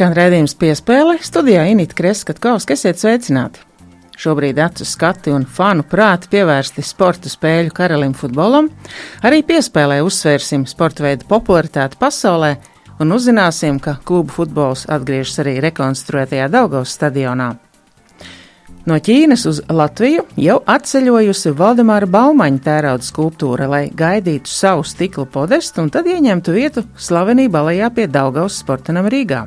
Skan redzējums piespēle, studijā Inīte Kreskavska, esiet sveicināti! Šobrīd acu skati un fanu prāti pievērsti sporta spēļu karalim futbolam. Arī piespēlē uzsvērsim sporta veidu popularitāti pasaulē un uzzināsim, ka klubu futbols atgriežas arī rekonstruētajā Daugavas stadionā. No Ķīnas uz Latviju jau atceļojusi Valdemāra Baumaņa tērauda skulptūra, lai gaidītu savu stikla podestu un tad ieņemtu vietu slavenībā lejā pie Daugavas sportanam Rīgā.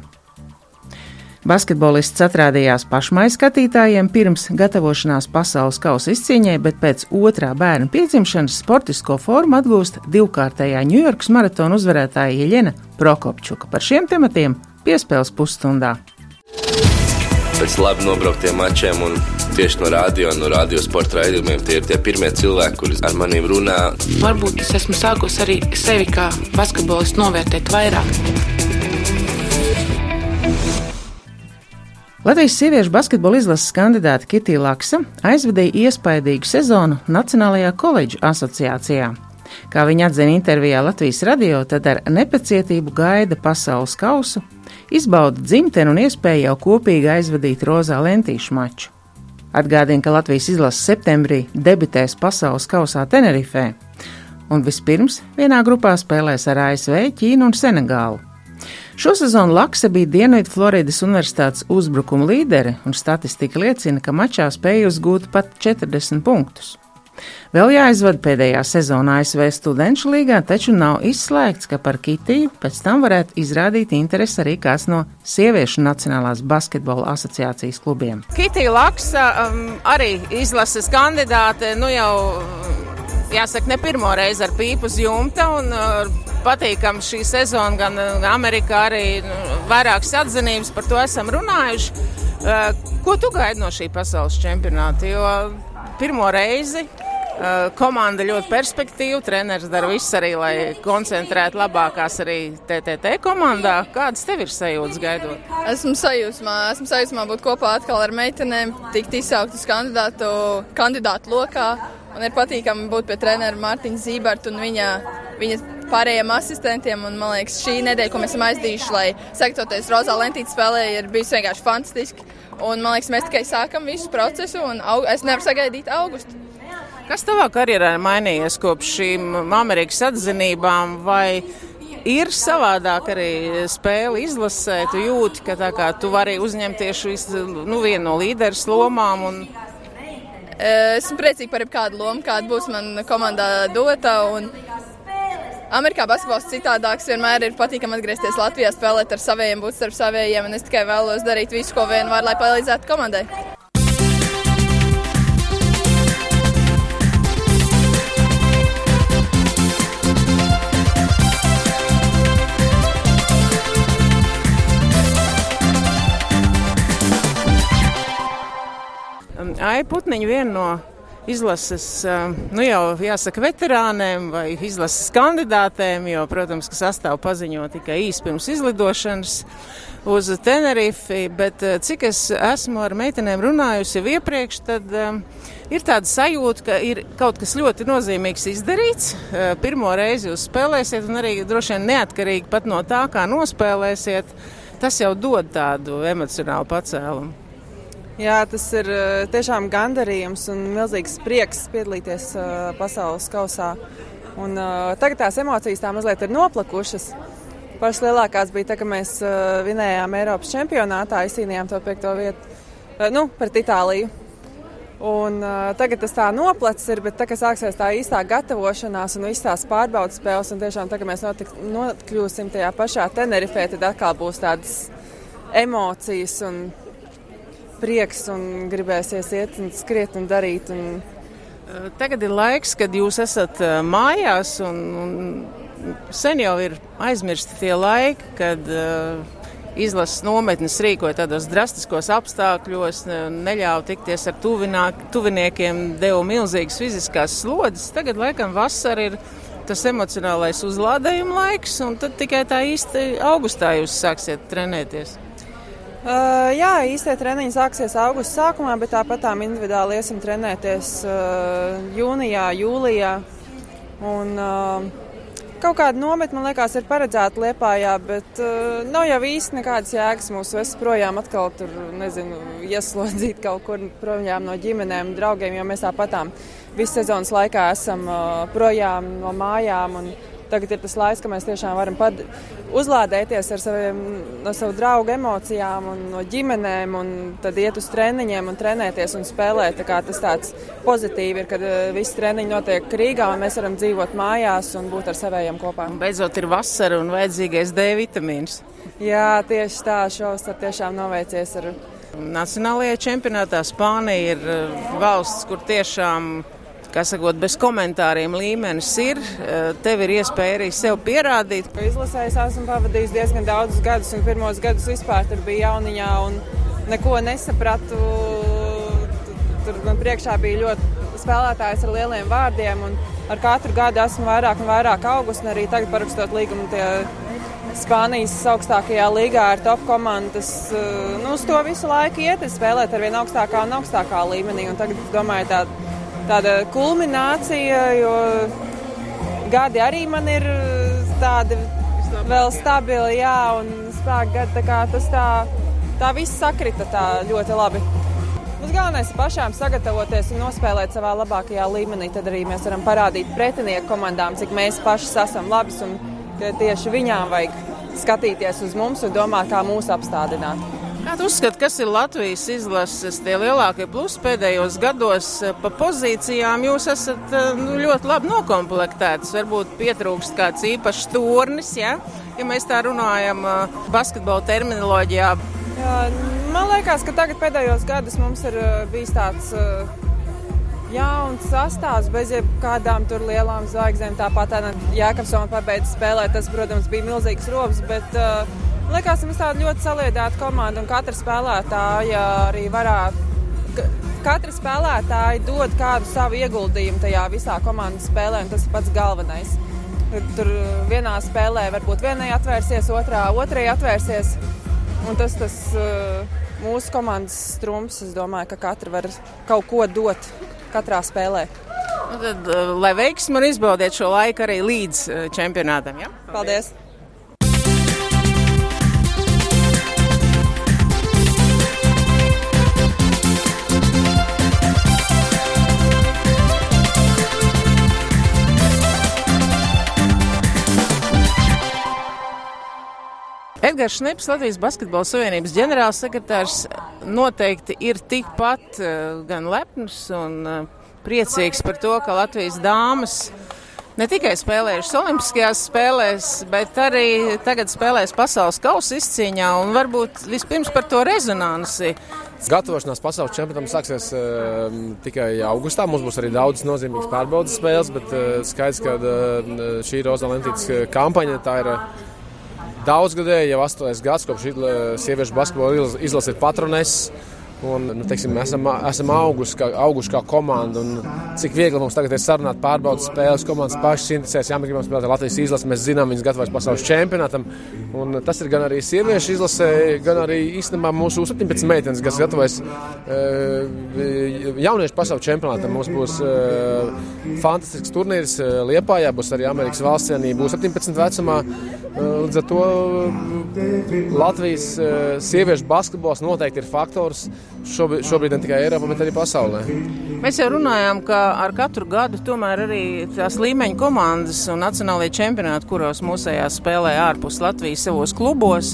Basketbolists atrādījās pašmai skatītājiem pirms gatavošanās pasaules kausa izcīņai, bet pēc otrā bērna piedzimšanas sportisko formu atgūst divkārtējā Ņujorkas maratona uzvarētāja Jeļena Prokopčuka. Par šiem tematiem piespēles pusstundā. Pēc labi nobrauktiem mačiem un tieši no radio un no radiosporta raidījumiem tie ir tie pirmie cilvēki, kuri ar maniem runā. Varbūt es esmu sākusi arī sevi kā basketbolistu novērtēt vairāk. Latvijas sieviešu basketbola izlases kandidāte Kitija Laksa aizvadīja iespaidīgu sezonu Nacionālajā koledžu asociācijā. Kā viņa atzina intervijā Latvijas radio, tad ar nepacietību gaida pasaules kausu, izbauda dzimteni un iespēju jau kopīgi aizvadīt rozā lentīšu maču. Atgādina, ka Latvijas izlase septembrī debitēs pasaules kausā Tenerifē, un vispirms vienā grupā spēlēs ar ASV, Ķīnu un Senegālu. Šo sezonu Laksa bija Dienvidu Floridas Universitātes uzbrukuma līdere, un statistika liecina, ka mačā spēja uzgūt pat 40 punktus. Vēl jāizvada pēdējā sezonā ASV Studentu līgā, taču nav izslēgts, ka par Kitiju pēc tam varētu izrādīt interesi arī kāds no sieviešu Nacionālās basketbola asociācijas klubiem. Kitija Laksa um, arī izlases kandidāte, nu jau jāsaka, ne pirmo reizi ar pīpu uz jumta. Un, uh, patīkama šī sezona, gan Amerikā arī nu, vairākas atzinības par to esam runājuši. Uh, ko tu gaidi no šī pasaules čempionāta? Jo pirmo reizi uh, komanda ļoti perspektīva, treneris dara visu arī, lai koncentrētu labākās arī TTT komandā. Kādas tev ir sajūtas gaidot? Esmu sajūsmā, esmu sajūsmā būt kopā atkal ar meitenēm, tikt izsaukt uz kandidātu, kandidātu lokā. Un ir patīkami būt pie treneru Mārtiņa Zīberta un viņa, viņa pārējiem asistentiem. Un, man liekas, šī nedēļa, ko mēs esam aizdījuši, lai sektoties Rozā Lentītas spēlē, ir bijusi vienkārši fantastiski. Un, man liekas, mēs tikai sākam visu procesu, un aug, es nevaru sagaidīt augustu. Kas tavā karjerā ir mainījies kopš šīm Amerikas atzinībām? Vai ir savādāk arī spēle izlasē? Tu jūti, ka kā, tu vari uzņemties visu, nu, vienu no līderu lomām. Un... Esmu priecīga par jebkādu lomu, kāda būs man komandā dota. Amerikā basketbols citādāks. Vienmēr ir patīkami atgriezties Latvijā, spēlēt ar saviem, būt starp saviem. Es tikai vēlos darīt visu, ko vien var, lai palīdzētu komandai. Ai Putniņa viena no izlases, nu jau jāsaka, veterāniem vai izlases kandidātēm, jo, protams, ka sastāv paziņo tikai īsi pirms izlidošanas uz Tenerifi, bet cik es esmu ar meitenēm runājusi jau iepriekš, tad ir tāda sajūta, ka ir kaut kas ļoti nozīmīgs izdarīts. Pirmo reizi jūs spēlēsiet, un arī droši vien neatkarīgi pat no tā, kā nospēlēsiet, tas jau dod tādu emocionālu pacēlumu. Jā, tas ir eh, tiešām gandarījums un milzīgs prieks piedalīties uh, pasaules kausā. Un, uh, tagad tās emocijas tā mazliet ir noplakušas. Pašas lielākās bija tā, ka mēs vinējām Eiropas čempionātā, izcīnījām to piekto vietu nu, pret Itāliju. Un, uh, tagad tas tā noplacis ir, bet tā, sāksies tā īstā gatavošanās un visas tās pārbaudas spēles, un tiešām tā, ka mēs notik, nokļūsim tajā pašā Tenerifē, tad atkal būs tādas emocijas un prieks un gribēsies iet un skriet un darīt. Un... Tagad ir laiks, kad jūs esat mājās, un, un sen jau ir aizmirsti tie laiki, kad uh, izlases nometnes rīkoja tādos drastiskos apstākļos, neļāva tikties ar tuvināk, tuviniekiem, deva milzīgas fiziskās slodzes. Tagad, laikam, vasara ir tas emocionālais uzlādējuma laiks, un tad tikai tā īsti augustā jūs sāksiet trenēties. Uh, jā, īstie treniņi sāksies augusta sākumā, bet tāpat tām individuāli iesim trenēties uh, jūnijā, jūlijā. Un, uh, Kaut kāda nometne, man liekas, ir paredzēta Liepājā, bet uh, nav jau īsti nekādas jēgas mūs vest projām atkal tur, nezinu, ieslodzīt kaut kur projām no ģimenēm, draugiem, jo mēs tāpatām visu sezonas laikā esam uh, projām no mājām. Un, Tagad ir tas laiks, kad mēs tiešām varam uzlādēties ar saviem, no savu draugu emocijām un no ģimenēm, un tad iet uz treniņiem un trenēties un spēlēt. Tā tas tāds pozitīvi ir, kad eh, visi treniņi notiek Rīgā un mēs varam dzīvot mājās un būt ar saviem kopā. Un beidzot ir vasara un vajadzīgais D vitamīns. Jā, tieši tā, tad tiešām noveicies ar. Nacionālajā čempionātā Spānija ir eh, valsts, kur tiešām kā sakot, bez komentāriem līmenis ir. Eh, tev ir iespēja arī sev pierādīt. Izlasējis esmu pavadījis diezgan daudzus gadus, un pirmos gadus vispār tur bija jauniņā un neko nesapratu. Tur man priekšā bija ļoti spēlētājs ar lieliem vārdiem, un ar katru gadu esmu vairāk un vairāk augus, un arī tagad parakstot līgumu Spānijas augstākajā līgā ar top komandas. Eh, nu, uz to visu laiku iet, spēlēt ar vien augstākā un augstākā līmenī. Un tagad, domāju, tā tāda kulminācija, jo gadi arī man ir tādi vēl stabili, jā, un spēku gadi, tā kā tas tā, tā viss sakrita tā ļoti labi. Mums galvenais ir pašām sagatavoties un nospēlēt savā labākajā līmenī. Tad arī mēs varam parādīt pretinieku komandām, cik mēs paši esam labs un ka tieši viņām vajag skatīties uz mums un domāt, kā mūs apstādināt. Kā tu uzskati, kas ir Latvijas izlases tie lielākie plusi pēdējos gados pa pozīcijām? Jūs esat nu, ļoti labi nokomplektēts. Varbūt pietrūkst kāds īpašs turnis, ja, ja mēs tā runājam basketbola terminoloģijā. Jā, man liekas, ka tagad pēdējos gados mums ir bijis tāds jauns sastāvs bez jebkādām tur lielām zvaigznēm. Tāpat Jēkabsona pabeidza spēlēt, tas, protams, bija milzīgs robs, bet uh, Liekas, mums tāda ļoti saliedēta komanda, un katra spēlētāja arī varētu. Katra spēlētāja dod kādu savu ieguldījumu tajā visā komandas spēlē, un tas ir pats galvenais. Tur vienā spēlē varbūt vienai atvērsies, otrā otrai atvērsies. Un tas tas mūsu komandas strums. Es domāju, ka katra var kaut ko dot katrā spēlē. Tad, lai veiksmi un izbaudiet šo laiku arī līdz čempionātam. Ja? Paldies! Paldies. Edgars Šnips, Latvijas Basketbola Savienības ģenerālsekretārs, noteikti ir tikpat uh, gan lepns un uh, priecīgs par to, ka Latvijas dāmas ne tikai spēlējušas Olimpiskajās spēlēs, bet arī tagad spēlēs pasaules kausa izcīņā un varbūt vispirms par to rezonansi. Gatavošanās pasaules čempionātam sāksies uh, tikai augustā. Mums būs arī daudz nozīmīgas pārbaudas spēles, bet uh, skaidrs, ka uh, šī Roza Lentītas kampaņa tā ir. Uh, daudzgadēji, jau astoņas gadus kopš sieviešu basketbola izlase ir patroneses. Un, nu, teiksim, mēs esam, esam auguši, kā, auguši kā komanda. Cik viegli mums tagad ir sarunāt pārbaudas spēles, komandas pašas interesēs. Jā, mēs gribam spēlēt Latvijas izlasi, mēs zinām, viņas gatavojas pasaules čempionātam. Un tas ir gan arī sieviešu izlasē, gan arī īstenībā mūsu 17 meitenes, kas gatavojas uh, jauniešu pasaules čempionātam. Mums būs uh, fantastisks turnīrs uh, Liepājā, būs arī Amerikas valsts cienība, būs 17 vecumā. Līdz ar to Latvijas sieviešu basketbols noteikti ir faktors šobrīd, šobrīd ne tikai Eiropā, bet arī pasaulē. Mēs jau runājām, ka ar katru gadu tomēr arī tās līmeņa komandas un nacionālajie čempionāti, kuros mūsējā spēlē ārpus Latvijas savos klubos,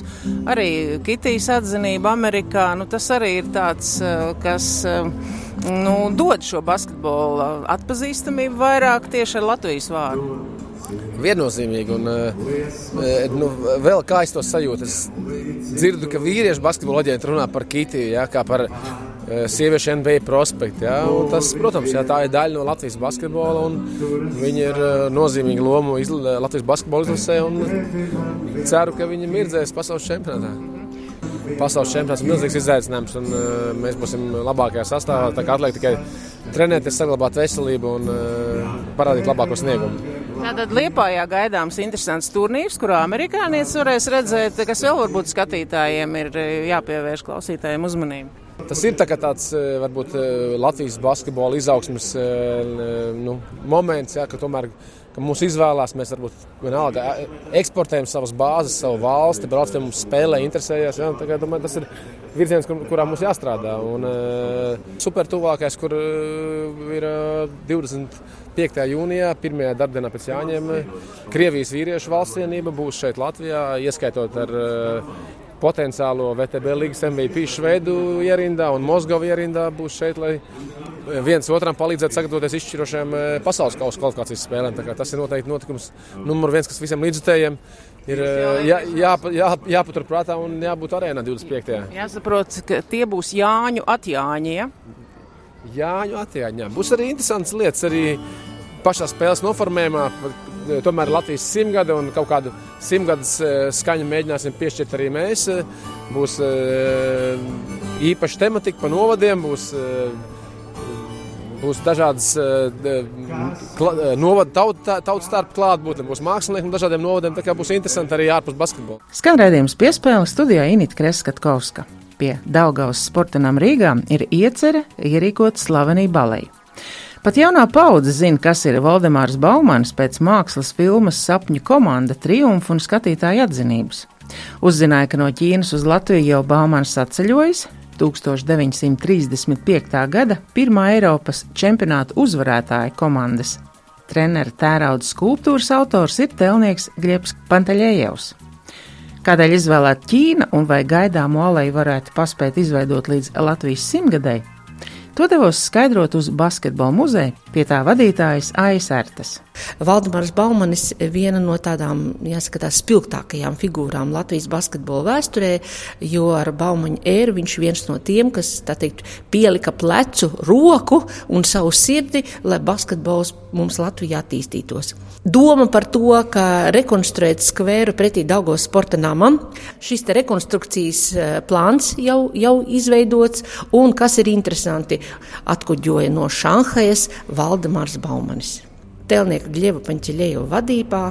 arī Kitijas atzinība Amerikā, nu, tas arī ir tāds, eh, kas eh, nu, dod šo basketbola atpazīstamību vairāk tieši ar Latvijas vārdu. Viennozīmīgi, un nu, vēl kā es to sajūtu, es dzirdu, ka vīriešu basketbola aģenti runā par Kitiju, ja, kā par sieviešu NBA prospektu. Ja, tas, protams, ja, tā ir daļa no Latvijas basketbola, un viņi ir nozīmīga loma Latvijas basketbola izlasē, un ceru, ka viņi mirdzēs pasaules čempionātā. Pasaules čempionāts ir milzīgs izaicinājums, un uh, mēs būsim labākajā sastāvā. Tā kā atliek tikai trenēties, saglabāt veselību un uh, parādīt labāko sniegumu. Tātad Liepājā gaidāms interesants turnīrs, kurā amerikānietis varēs redzēt, kas vēl varbūt skatītājiem ir e, jāpievērš klausītājiem uzmanību. Tas ir tā tāds e, varbūt e, Latvijas basketbola izaugsmes nu, moments, jā, ka tomēr ka mūsu izvēlās, mēs varbūt vienalga eksportējam savas bāzes, savu valsti, brauc pie mums spēlē, interesējas. Ja? Tagad, domāju, tas ir virziens, kur, kurā mums jāstrādā. Un, super tuvākais, kur ir 20 5. jūnijā, pirmajā darbdienā pēc Jāņiem, Krievijas vīriešu valstsienība būs šeit Latvijā, ieskaitot ar eh, potenciālo VTB līgas MVP Švedu ierindā un Moskavu ierindā būs šeit, lai eh, viens otram palīdzētu sagatavoties izšķirošiem eh, pasaules kausa kvalifikācijas spēlēm. Tas ir noteikti notikums numur viens, kas visiem līdzutējiem ir jā, jā, jā, jāpaturprātā un jābūt arēnā 25. Jāsaprot, ka tie būs Jāņu atjāņie. Ja? Jāņu atjāņā. Būs arī interesants lietas arī pašā spēles noformējumā. Tomēr Latvijas simtgade un kaut kādu simtgades eh, skaņu mēģināsim piešķirt arī mēs. Būs īpaša tematika pa novadiem, būs Būs dažādas novada tautas taut starp klātbūtne, būs mākslinieki no dažādiem novadiem. Tā kā būs interesanti arī ārpus basketbola. Skan redzējums piespēle studijā Inita Kreskatkovska. Pie Daugaus sportanām Rīgā ir iecerē ierīkot slavenību balēju. Pat jaunā paudze zina, kas ir Valdemārs Baumans pēc mākslas filmas Sapņu komanda triumfu un skatītāju atzinības. Uzzināja, ka no Ķīnas uz Latviju jau Baumans atceļojas, 1935. gada pirmā Eiropas čempionāta uzvarētāja komandas. Treneru tērauda skulptūras autors ir telnieks Griebs Pantaļējevs. Kādēļ izvēlēt Ķīna un vai gaidāmo aleju varētu paspēt izveidot līdz Latvijas simtgadēji, To devos skaidrot uz basketbola muzeju, pie tā vadītājas Aizsartas. Valdemārs Baumanis ir viena no tādām, jāsaka, spilgtākajām figūrām Latvijas basketbola vēsturē, jo ar Baumaņa ēru viņš viens no tiem, kas, teikt, pielika plecu, roku un savu sirdi, lai basketbols mums Latvijā attīstītos. Doma par to, ka rekonstruēt skvēru pretī Daugos sporta namam, šis rekonstrukcijas eh, plāns jau, jau izveidots, un kas ir interesanti, atkuģoja no Šanhajas Valdemārs Baumanis. Telnieka Gļeba Paņķeļēju vadībā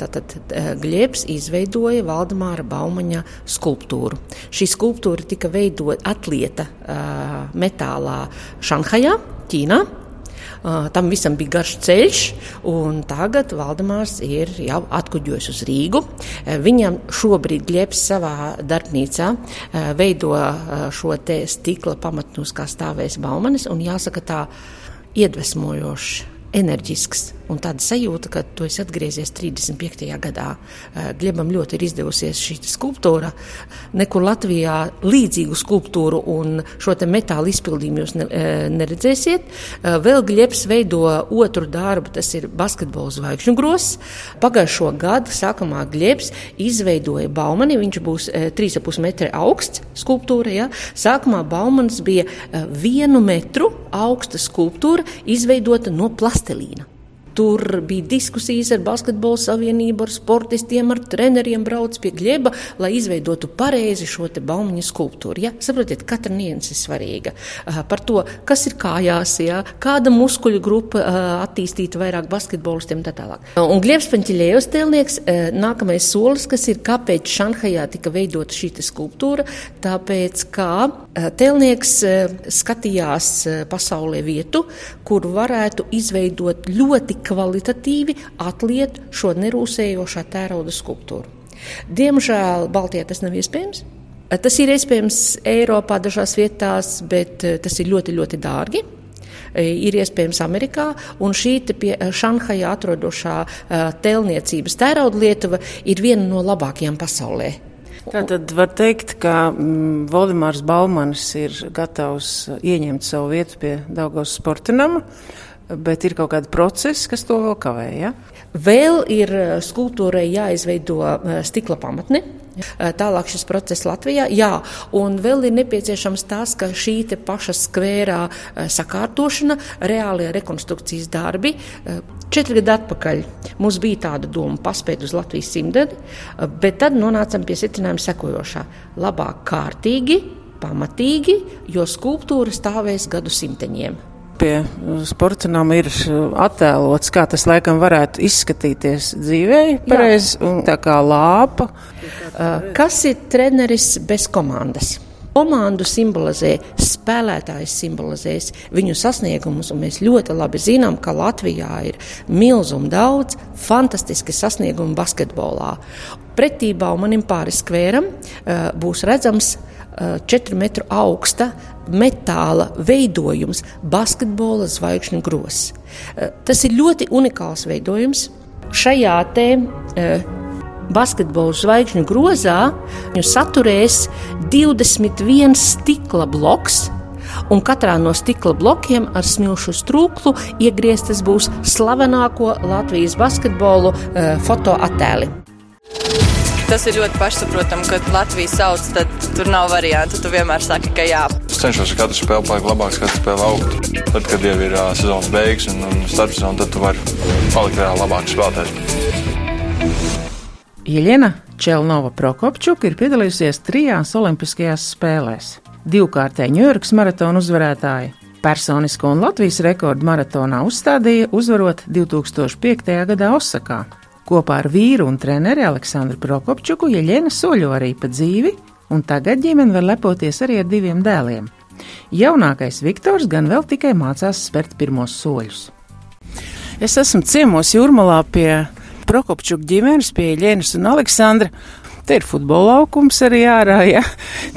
tātad Gļebs izveidoja Valdemāra Baumaņa skulptūru. Šī skulptūra tika veidota atlieta metālā Šanhajā, Ķīnā. Tam visam bija garš ceļš, un tagad Valdemārs ir jau atkuģojis uz Rīgu. Viņam šobrīd Gļebs savā darbnīcā veido šo te stikla pamatnus, kā stāvēs Baumanis, un jāsaka tā iedvesmojoši enerģisks. Un tāda sajūta, ka tu esi atgriezies 35. gadā. Glebam ļoti ir izdevusies šī skulptūra. Nekur Latvijā līdzīgu skulptūru un šo te metāla izpildījumu jūs ne, neredzēsiet. Vēl Glebs veido otru darbu, tas ir basketbola zvaigžņu gros. Pagājušo gadu sākumā Glebs izveidoja Baumani, viņš būs 3,5 metri augsts skulptūra. Ja? Sākumā Baumans bija vienu metru augsta skulptūra izveidota no plastelīna. Tur bija diskusijas ar basketbola savienību, ar sportistiem, ar treneriem, brauc pie ģēba, lai izveidotu pareizi šo te baumiņu skulptūru. Ja? Saprotiet, katra nianses ir svarīga. Par to, kas ir kājās, ja? kāda muskuļu grupa attīstīta vairāk basketbolistiem un tā tālāk. Un Gliebs Paņķiļējos tēlnieks, nākamais solis, kas ir, kāpēc Šanhajā tika veidota šī skulptūra, tāpēc, kā tēlnieks skatījās pasaulē vietu, kur varētu izveidot ļoti kvalitatīvi atliet šo nerūsējošā tērauda skulptūru. Diemžēl Baltijā tas nav iespējams. Tas ir iespējams Eiropā, dažās vietās, bet eh, tas ir ļoti, ļoti dārgi eh, ir iespējams Amerikā, šī pie Šanhajā atrodošā uh, tēlniecības tērauda Lietuva ir viena no labākajām pasaulē. Tātad var teikt, ka mm, Valdemārs Baumanis ir gatavs ieņemt savu vietu pie Daugavas sportinama. Bet ir kaut kāda procesa, kas to vēl kavē. Ja? Vēl ir eh, skulptūrai jāizveido eh, stikla pamatne. Eh, tālāk šis process Latvijā, jā, un vēl ir nepieciešams tas, ka šī paša skvērā sakārtošana, reālie rekonstrukcijas darbi. Četri gadi atpakaļ mums bija tāda doma paspēt uz Latvijas simtgadi, bet tad nonācām pie secinājuma sekojošā - labāk kārtīgi, pamatīgi, jo skulptūra stāvēs gadu simteņiem pie sportam ir uh, attēlots, kā tas laikam varētu izskatīties dzīvē, pareizi, un tā kā lāpa. Uh, kas ir treneris bez komandas? Komandu simbolizē, spēlētājs simbolizēs viņu sasniegumus, un mēs ļoti labi zinām, ka Latvijā ir milzīgi daudz fantastiski sasniegumu basketbolā. Pretībā manim pāris skvēram būs redzams 4 metru augsta metāla veidojums, basketbola zvaigžņu grozs. Tas ir ļoti unikāls veidojums. Šajā te basketbola zvaigžņu grozā saturēs 21 stikla bloks. Un katrā no stikla blokiem ar smilšu strūklu iegrieztas būs slavenāko Latvijas basketbolu uh, fotoattēli. Tas ir ļoti pašsaprotami, kad Latvija sauc, tad tur nav variantu. Tu vienmēr saki, ka jā. Es cenšos katru spēli palikt labāks, katru spēli augt. Tad, kad jau ir uh, sezonas beigas un, un starpsezona, tad tu vari palikt vēl labāks spēlētājs. Jeļena Čelnova Prokopčuka ir piedalījusies trijās Olimpiskajās spēlēs. Divkārtēji Ņujorkas maratona uzvarētāja, personisko un Latvijas rekordu maratonā uzstādīja, uzvarot 2005. gadā Osakā. Kopā ar vīru un treneri Aleksandru Prokopčuku Jeļena soļo arī pa dzīvi, un tagad ģimene var lepoties arī ar diviem dēliem. Jaunākais Viktors gan vēl tikai mācās spērt pirmos soļus. Es esmu ciemos Jūrmalā pie Prokopčuka ģimenes, pie Jeļenas un Aleksandra. Te ir futbola laukums arī ārā, ja?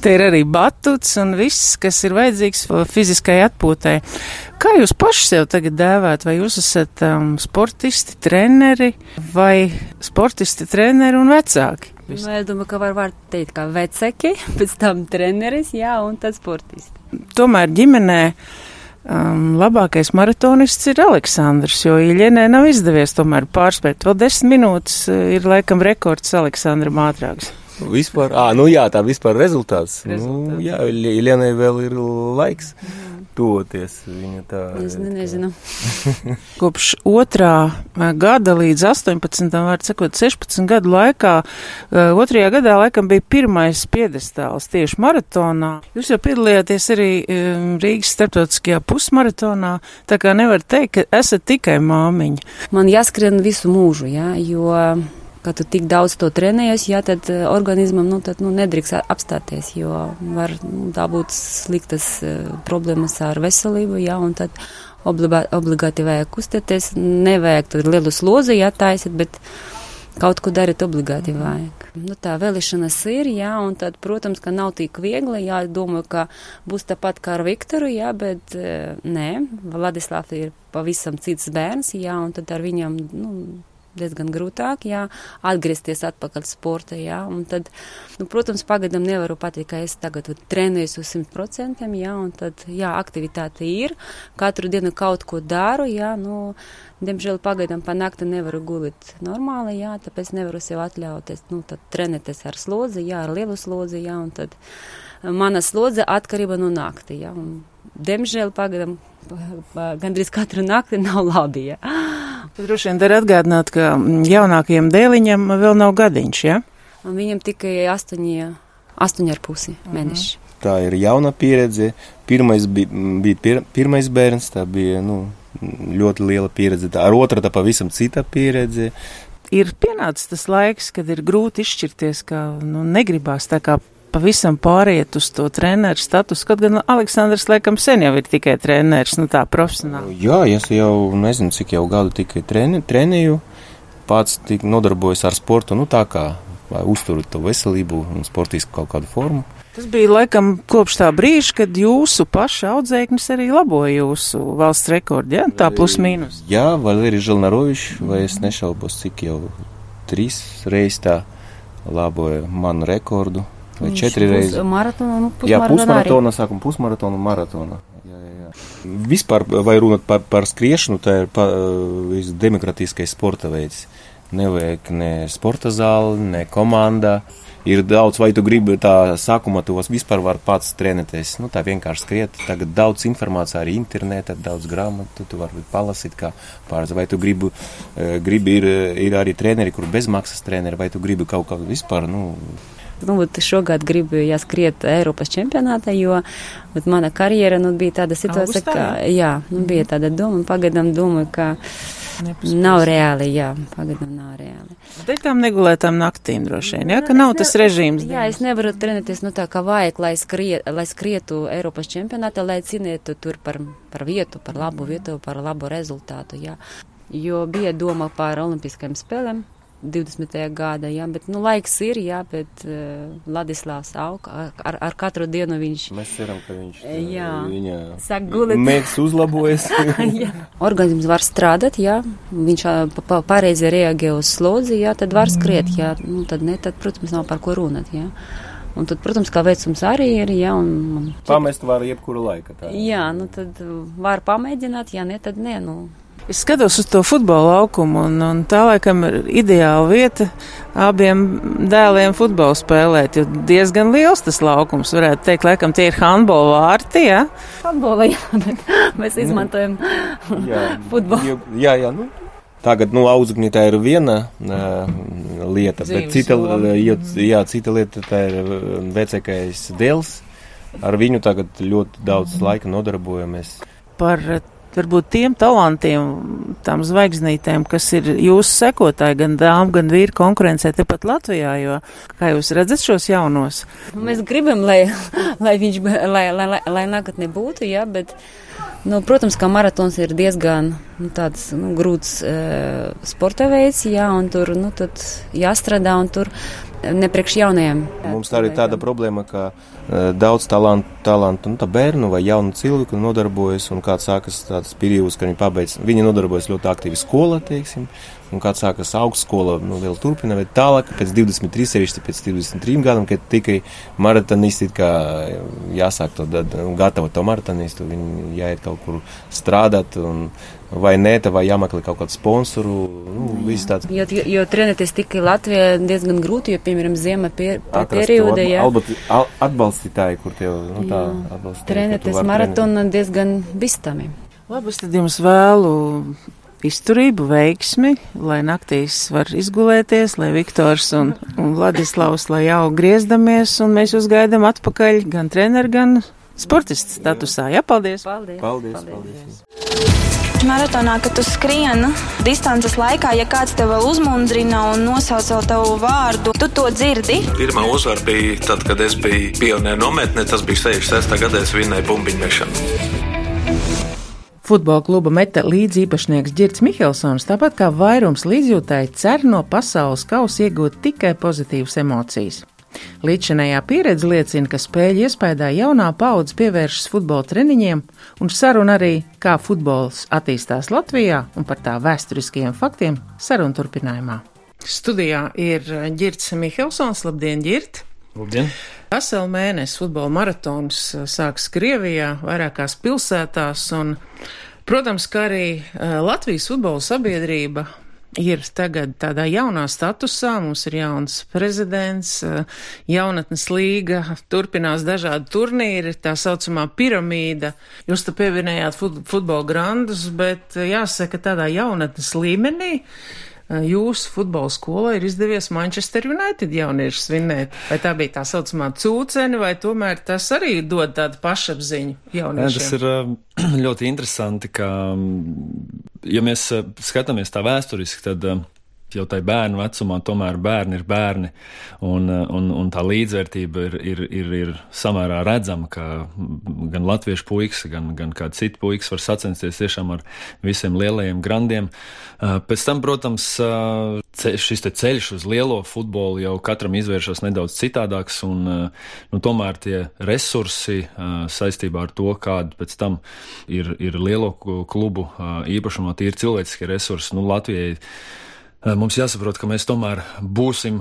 te ir arī batuts un viss, kas ir vajadzīgs fiziskai atpūtai. Kā jūs paši sev tagad dēvēt? Vai jūs esat um, sportisti, treneri vai sportisti, treneri un vecāki? Nu, es domāju, ka var, var teikt, ka vecāki, pēc tam treneris, jā, un tad sportisti. Tomēr ģimenē um, labākais maratonists ir Aleksandrs, jo Iļienē nav izdevies tomēr pārspēt. Vēl desmit minūtes uh, ir laikam rekords Aleksandram ātrāks. Vispār, ā, nu jā, tā vispār rezultāts. rezultāts. Nu, jā, Iļienai vēl ir laiks. Mm tuvoties. Viņa tā es nezinu. Kopš otrā gada līdz 18, var sakot, 16 gadu laikā, otrajā gadā laikam bija pirmais piedestāls tieši maratonā. Jūs jau piedalījāties arī Rīgas starptautiskajā pusmaratonā, tā kā nevar teikt, ka esat tikai māmiņa. Man jāskrien visu mūžu, jā, jo ka tu tik daudz to trenējies, jā, tad eh, organismam nu, tad, nu, nedrīkst apstāties, jo var nu, būt sliktas uh, problēmas ar veselību, jā, un tad obligā, obligāti vajag kustēties, nevajag tur lielu slozi jātaisīt, bet kaut ko darīt obligāti vajag. Nu, tā vēlēšanas ir, jā, un tad, protams, ka nav tik viegli, jā, domāju, ka būs tāpat kā ar Viktoru, jā, bet uh, nē, Vladislavs ir pavisam cits bērns, jā, un tad ar viņam, nu, diezgan grūtāk, jā, atgriezties atpakaļ sportā, jā, un tad, nu, protams, pagadam nevaru pateikt, ka es tagad trenējos uz 100%, jā, un tad, jā, aktivitāte ir, katru dienu kaut ko daru, jā, nu, diemžēl pagaidām pa nakti nevaru gulēt normāli, jā, tāpēc nevaru sev atļauties, nu, tad trenēties ar slodzi, jā, ar lielu slodzi, jā, un tad mana slodze atkarība no nakti, jā, un, diemžēl pagaidām gandrīz katru nakti nav labi, jā. Droši vien dar atgādināt, ka jaunākajam dēliņam vēl nav gadiņš, ja? Un viņam tikai astoņi, astoņi ar pusi mhm. mēneši. Tā ir jauna pieredze. Pirmais bija, bija pir, pirmais bērns, tā bija nu, ļoti liela pieredze. Tā, ar otru tā pavisam cita pieredze. Ir pienācis tas laiks, kad ir grūti izšķirties, ka nu, negribās tā kā pavisam pāriet uz to treneru statusu, kaut gan Aleksandrs laikam sen jau ir tikai treneris, nu tā profesionāli. Jā, es jau nezinu, cik jau gadu tikai treni, trenēju, pats tik nodarbojos ar sportu, nu tā kā uzturu to veselību un sportisku kaut kādu formu. Tas bija laikam kopš tā brīža, kad jūsu paša audzēknis arī laboja jūsu valsts rekordu, ja? tā plus mīnus. Jā, Valerija Žilnarovičs, vai es nešaubos, cik jau trīs reizes tā laboja manu rekordu. Vai Viņš četri reizes? Maratona, nu, jā, pusmaratona, sākuma pusmaratona un maratona. Jā, jā, jā. Vispār, vai runāt par, par skriešanu, tā ir pa, visdemokratiskais sporta veids. Nevajag ne sporta zāli, ne komanda. Ir daudz, vai tu gribi tā sākumā, tos vispār var pats trenēties. Nu, tā vienkārši skriet. Tagad daudz informācija arī internetā, daudz grāmatu, tu vari palasīt, kā pāris. Vai tu gribi, gribi ir, ir arī treneri, kur bezmaksas treneri, vai tu gribi kaut kā vispār, nu, nu, šogad gribu jāskriet Eiropas čempionātā, jo mana karjera nu, bija tāda situācija, ka jā, nu, bija tāda doma, pagaidām domāju, ka Nepaspēs. nav reāli, jā, pagaidām nav reāli. Dēļ tām negulētām naktīm droši vien, ja, ka nav tas režīms. Jā, es nevaru trenēties, nu tā kā vajag, lai, skrie, lai skrietu Eiropas čempionātā, lai cīnītu tur par, par vietu, par labu vietu, par labu rezultātu, jā. Jo bija doma par olimpiskajām spēlēm, 20. gada, jā, bet, nu, laiks ir, jā, bet uh, Ladislavs aug, ar, ar katru dienu viņš. Mēs ceram, ka viņš tā, jā, viņa sāk gulēt. Mēģis uzlabojas. Organisms var strādāt, jā, viņš pa, pareizi reaģē uz slodzi, jā, tad var skriet, jā, nu, tad ne, tad, protams, nav par ko runāt, jā. Un tad, protams, kā vecums arī ir, ja, un... un Pamest var jebkuru laiku. Tā. Jā, nu tad var pamēģināt, ja ne, tad nē, nu. Es skatos uz to futbola laukumu, un, un tā laikam ir ideāla vieta abiem dēliem futbolu spēlēt. Jo diezgan liels tas laukums, varētu teikt, laikam tie ir handbola vārti. Ja? Handbola, jā, bet mēs izmantojam jā, futbolu. Jā, jā, nu. Tagad, nu, audzekņi tā ir viena uh, lieta, Dzīves bet cita, jā, jā, cita lieta tā ir vecākais dēls. Ar viņu tagad ļoti daudz laika nodarbojamies. Par varbūt tiem talantiem, tām zvaigznītēm, kas ir jūsu sekotāji, gan dāmas, gan vīri konkurencē tepat Latvijā, jo kā jūs redzat šos jaunos? Mēs gribam, lai, lai viņš, lai, lai, lai, lai nākotnē būtu, jā, bet. Nu, protams, ka maratons ir diezgan nu, tāds, nu, grūts e, sporta veids, jā, un tur nu, jāstrādā, un tur nepriekš jaunajiem. Mums tā ir tāda problēma, ka uh, daudz talantu, talantu nu, bērnu vai jaunu cilvēku nodarbojas, un kāds sākas tāds periods, kad viņi pabeidz, viņi nodarbojas ļoti aktīvi skolā, teiksim, un kāds sākas augstskola, nu, vēl turpina, bet tālāk, pēc 23, sevišķi pēc 23 gadiem, kad tikai maratonisti, kā jāsāk to gatavot to maratonistu, viņi jāiet kaut kur strādāt, un vai nē, vai jāmeklē kaut kādu sponsoru. Nu, tāds. jo, jo, jo trenēties tikai Latvijā diezgan grūti, jo, piemēram, ziema pie, perioda, jā. Atbalstītāji, kur tev, nu, tā atbalstītāji. Trenēties maratonu diezgan bistami. Labi, es tad jums vēlu izturību, veiksmi, lai naktīs var izgulēties, lai Viktors un, un Vladislavs, lai jau griezdamies, un mēs jūs gaidām atpakaļ gan treneru, gan sportistu statusā. Jā, paldies! Paldies! paldies, paldies. paldies. Maratonā, kad tu skrieni distances laikā, ja kāds tev uzmundrina un nosauc vēl tavu vārdu, tu to dzirdi. Pirmā uzvara bija tad, kad es biju pionieru nometnē, tas bija 66. gadā, es vinēju bumbiņu mešanu. Futbola kluba meta līdziepašnieks Girts Mihelsons, tāpat kā vairums līdzjūtāji, cer no pasaules kausa iegūt tikai pozitīvas emocijas. Līdzinējā pieredze liecina, ka spēļu iespējā jaunā paudze pievēršas futbola treniņiem un saruna arī, kā futbols attīstās Latvijā un par tā vēsturiskajiem faktiem sarunu turpinājumā. Studijā ir Girts Mihelsons. Labdien, Girt! Labdien! Veselu mēnesi futbola maratons uh, sāks Krievijā, vairākās pilsētās, un, protams, ka arī uh, Latvijas futbola sabiedrība ir tagad tādā jaunā statusā. Mums ir jauns prezidents, uh, jaunatnes līga, turpinās dažādi turnīri, tā saucamā piramīda. Jūs te pieminējāt futbola grandus, bet jāsaka tādā jaunatnes līmenī jūsu futbola skolā ir izdevies Manchester United jauniešu svinēt? Vai tā bija tā saucamā cūcene, vai tomēr tas arī dod tādu pašapziņu jauniešiem? Jā, tas ir ļoti interesanti, ka, ja mēs skatāmies tā vēsturiski, tad jau tajā bērnu vecumā tomēr bērni ir bērni, un, un, un tā līdzvērtība ir, ir, ir, ir samērā redzama, ka gan latviešu puikas, gan, gan kāds cits puikas var sacensties tiešām ar visiem lielajiem grandiem. Pēc tam, protams, šis ceļš uz lielo futbolu jau katram izvēršas nedaudz citādāks, un nu, tomēr tie resursi saistībā ar to, kāda pēc tam ir, ir lielo klubu īpašumā, tie ir cilvēciskie resursi. Nu, Latvijai mums jāsaprot, ka mēs tomēr būsim,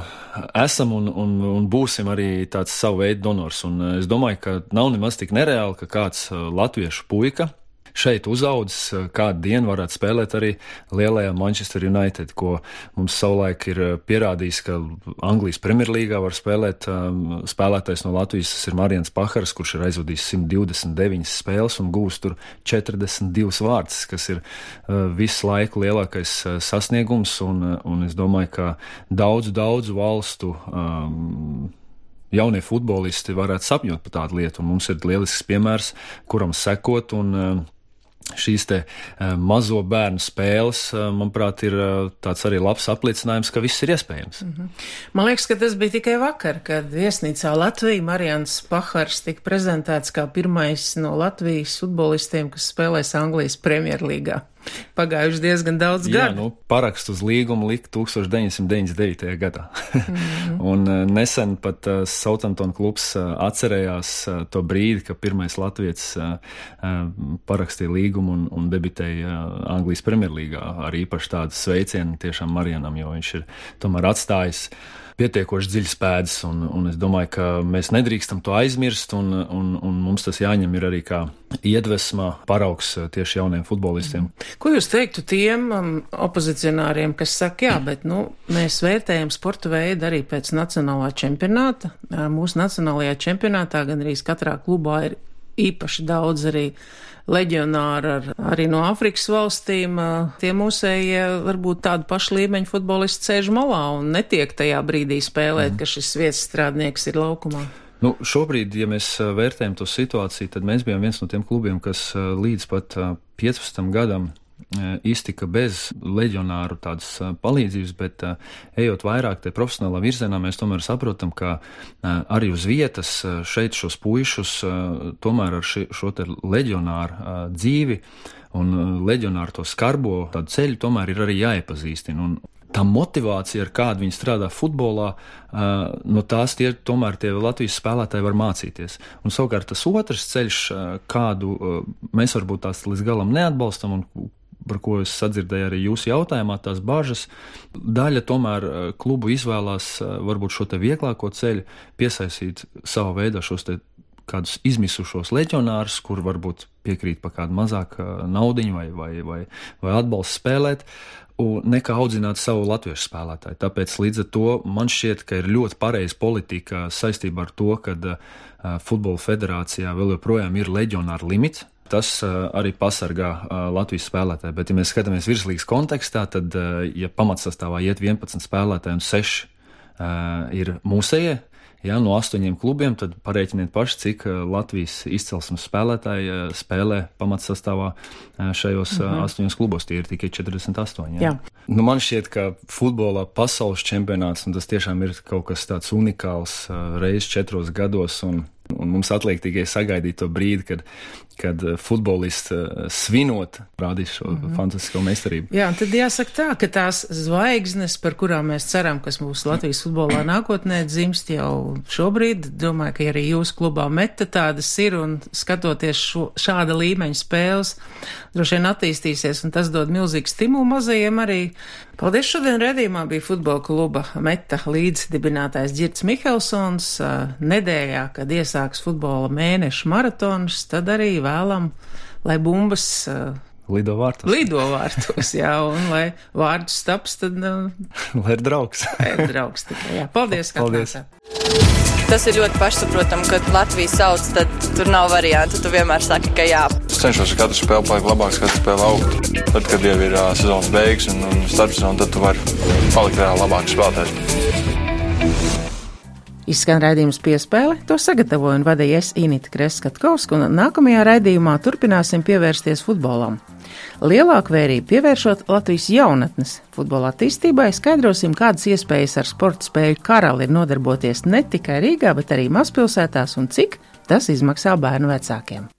esam un, un, un būsim arī tāds savu veidu donors. Un eh, es domāju, ka nav nemaz tik nereāli, ka kāds eh, latviešu puika šeit uzaudzis, eh, kādu dienu varētu spēlēt arī lielajā Manchester United, ko mums savulaik ir eh, pierādījis, ka Anglijas Premjerlīgā var spēlēt um, spēlētājs no Latvijas, tas ir Marijans Pahars, kurš ir aizvadījis 129 spēles un gūst tur 42 vārds, kas ir uh, visu laiku lielākais sasniegums, un, un es domāju, ka daudzu, daudzu valstu um, jaunie futbolisti varētu sapņot par tādu lietu. Un mums ir lielisks piemērs, kuram sekot. Un, šīs te uh, mazo bērnu spēles, uh, manuprāt, ir uh, tāds arī labs apliecinājums, ka viss ir iespējams. Mm -hmm. Man liekas, ka tas bija tikai vakar, kad viesnīcā Latvija Marijans Pahars tika prezentēts kā pirmais no Latvijas futbolistiem, kas spēlēs Anglijas Premjerlīgā. Pagājuši diezgan daudz Jā, gadu. Nu, parakstu uz līgumu lika 1999. gadā. mm -hmm. Un uh, nesen pat uh, Southampton klubs uh, atcerējās uh, to brīdi, ka pirmais latviečs uh, uh, parakstīja līgumu un, un debitēja uh, Anglijas Premjerlīgā ar īpaši tādu sveicienu tiešām Marijanam, jo viņš ir tomēr atstājis uh, pietiekoši dziļas pēdas, un, un es domāju, ka mēs nedrīkstam to aizmirst, un, un, un mums tas jāņem ir arī kā iedvesma paraugs eh, tieši jauniem futbolistiem. Ko jūs teiktu tiem um, opozicionāriem, kas saka, jā, bet nu, mēs vērtējam sporta veidu arī pēc nacionālā čempionāta. Mūsu nacionālajā čempionātā gan arī katrā klubā ir īpaši daudz arī leģionāri ar, arī no Afrikas valstīm. Tie mūsējie varbūt tādu pašu līmeņu futbolisti sēž malā un netiek tajā brīdī spēlēt, mm. ka šis vietas strādnieks ir laukumā. Nu, šobrīd, ja mēs vērtējam to situāciju, tad mēs bijām viens no tiem klubiem, kas līdz pat 15 gadam iztika bez leģionāru tādas palīdzības, bet ejot vairāk te profesionālā virzienā, mēs tomēr saprotam, ka arī uz vietas šeit šos puišus tomēr ar ši, šo te leģionāru dzīvi un leģionāru to skarbo ceļu tomēr ir arī jāiepazīstina. Un tā motivācija, ar kādu viņi strādā futbolā, no tās tie, tomēr tie Latvijas spēlētāji var mācīties. Un savukārt tas otrs ceļš, kādu mēs varbūt tās līdz galam neatbalstam un par ko es sadzirdēju arī jūsu jautājumā, tās bažas. Daļa tomēr eh, klubu izvēlās eh, varbūt šo vieglāko ceļu, piesaistīt savā veidā šos kādus izmisušos leģionārus, kur varbūt piekrīt par kādu mazāku eh, naudiņu vai, vai, vai, vai atbalstu spēlēt. Nekā audzināt savu latviešu spēlētāju. Tāpēc līdz ar to man šķiet, ka ir ļoti pareiza politika saistībā ar to, ka Futbola federācijā vēl joprojām ir leģionāra limits, tas uh, arī pasargā uh, Latvijas spēlētāju. Bet, ja mēs skatāmies virslīgas kontekstā, tad, uh, ja pamatsastāvā iet 11 spēlētāji un 6 uh, ir mūsējie, ja, no astoņiem klubiem, tad pareiķiniet paši, cik Latvijas izcelsmes spēlētāji spēlē pamatsastāvā šajos mm -hmm. astoņos klubos. Tie ir tikai 48. Ja. Jā. Nu, man šķiet, ka futbolā pasaules čempionāts, tas tiešām ir kaut kas tāds unikāls reizes četros gados. Un, Un mums atliek tikai sagaidīt to brīdi, kad, kad eh, futbolists eh, svinot rādīs šo mm -hmm. fantastisko meistarību. Jā, tad jāsaka tā, ka tās zvaigznes, par kurām mēs ceram, kas mūsu Latvijas futbolā nākotnē dzimst jau šobrīd, domāju, ka arī jūsu klubā meta tādas ir un skatoties šo, šāda līmeņa spēles, droši vien attīstīsies un tas dod milzīgu stimulu mazajiem arī. Paldies! Šodien redzījumā bija futbola kluba meta līdzdibinātājs Girts Mihelsons nedēļā, kad iesākās īsāks futbola mēneša maratons, tad arī vēlam, lai bumbas uh, Lido vārtos. Lido vārtos, jā, un lai vārdus taps, tad. Uh, lai ir draugs. lai ir draugs tikai, jā. Paldies, ka Paldies. Tas ir ļoti pašsaprotami, kad Latvija sauc, tad tur nav variantu. Tu vienmēr saki, ka jā. Es cenšos katru spēli palikt labāks, katru spēli augt. Tad, kad jau ir uh, sezonas beigas un, un starpsezona, tad tu vari palikt vēl labāks spēlētājs. Izskan raidījums piespēle, to sagatavoju un vadīju es Inita Kreskatkovska, un nākamajā raidījumā turpināsim pievērsties futbolam. Lielāku vērību pievēršot Latvijas jaunatnes futbola attīstībai, skaidrosim, kādas iespējas ar sporta spēju karali ir nodarboties ne tikai Rīgā, bet arī mazpilsētās un cik tas izmaksā bērnu vecākiem.